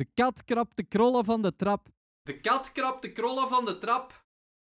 De kat krapt de krollen van de trap. De kat krapt de krollen van de trap.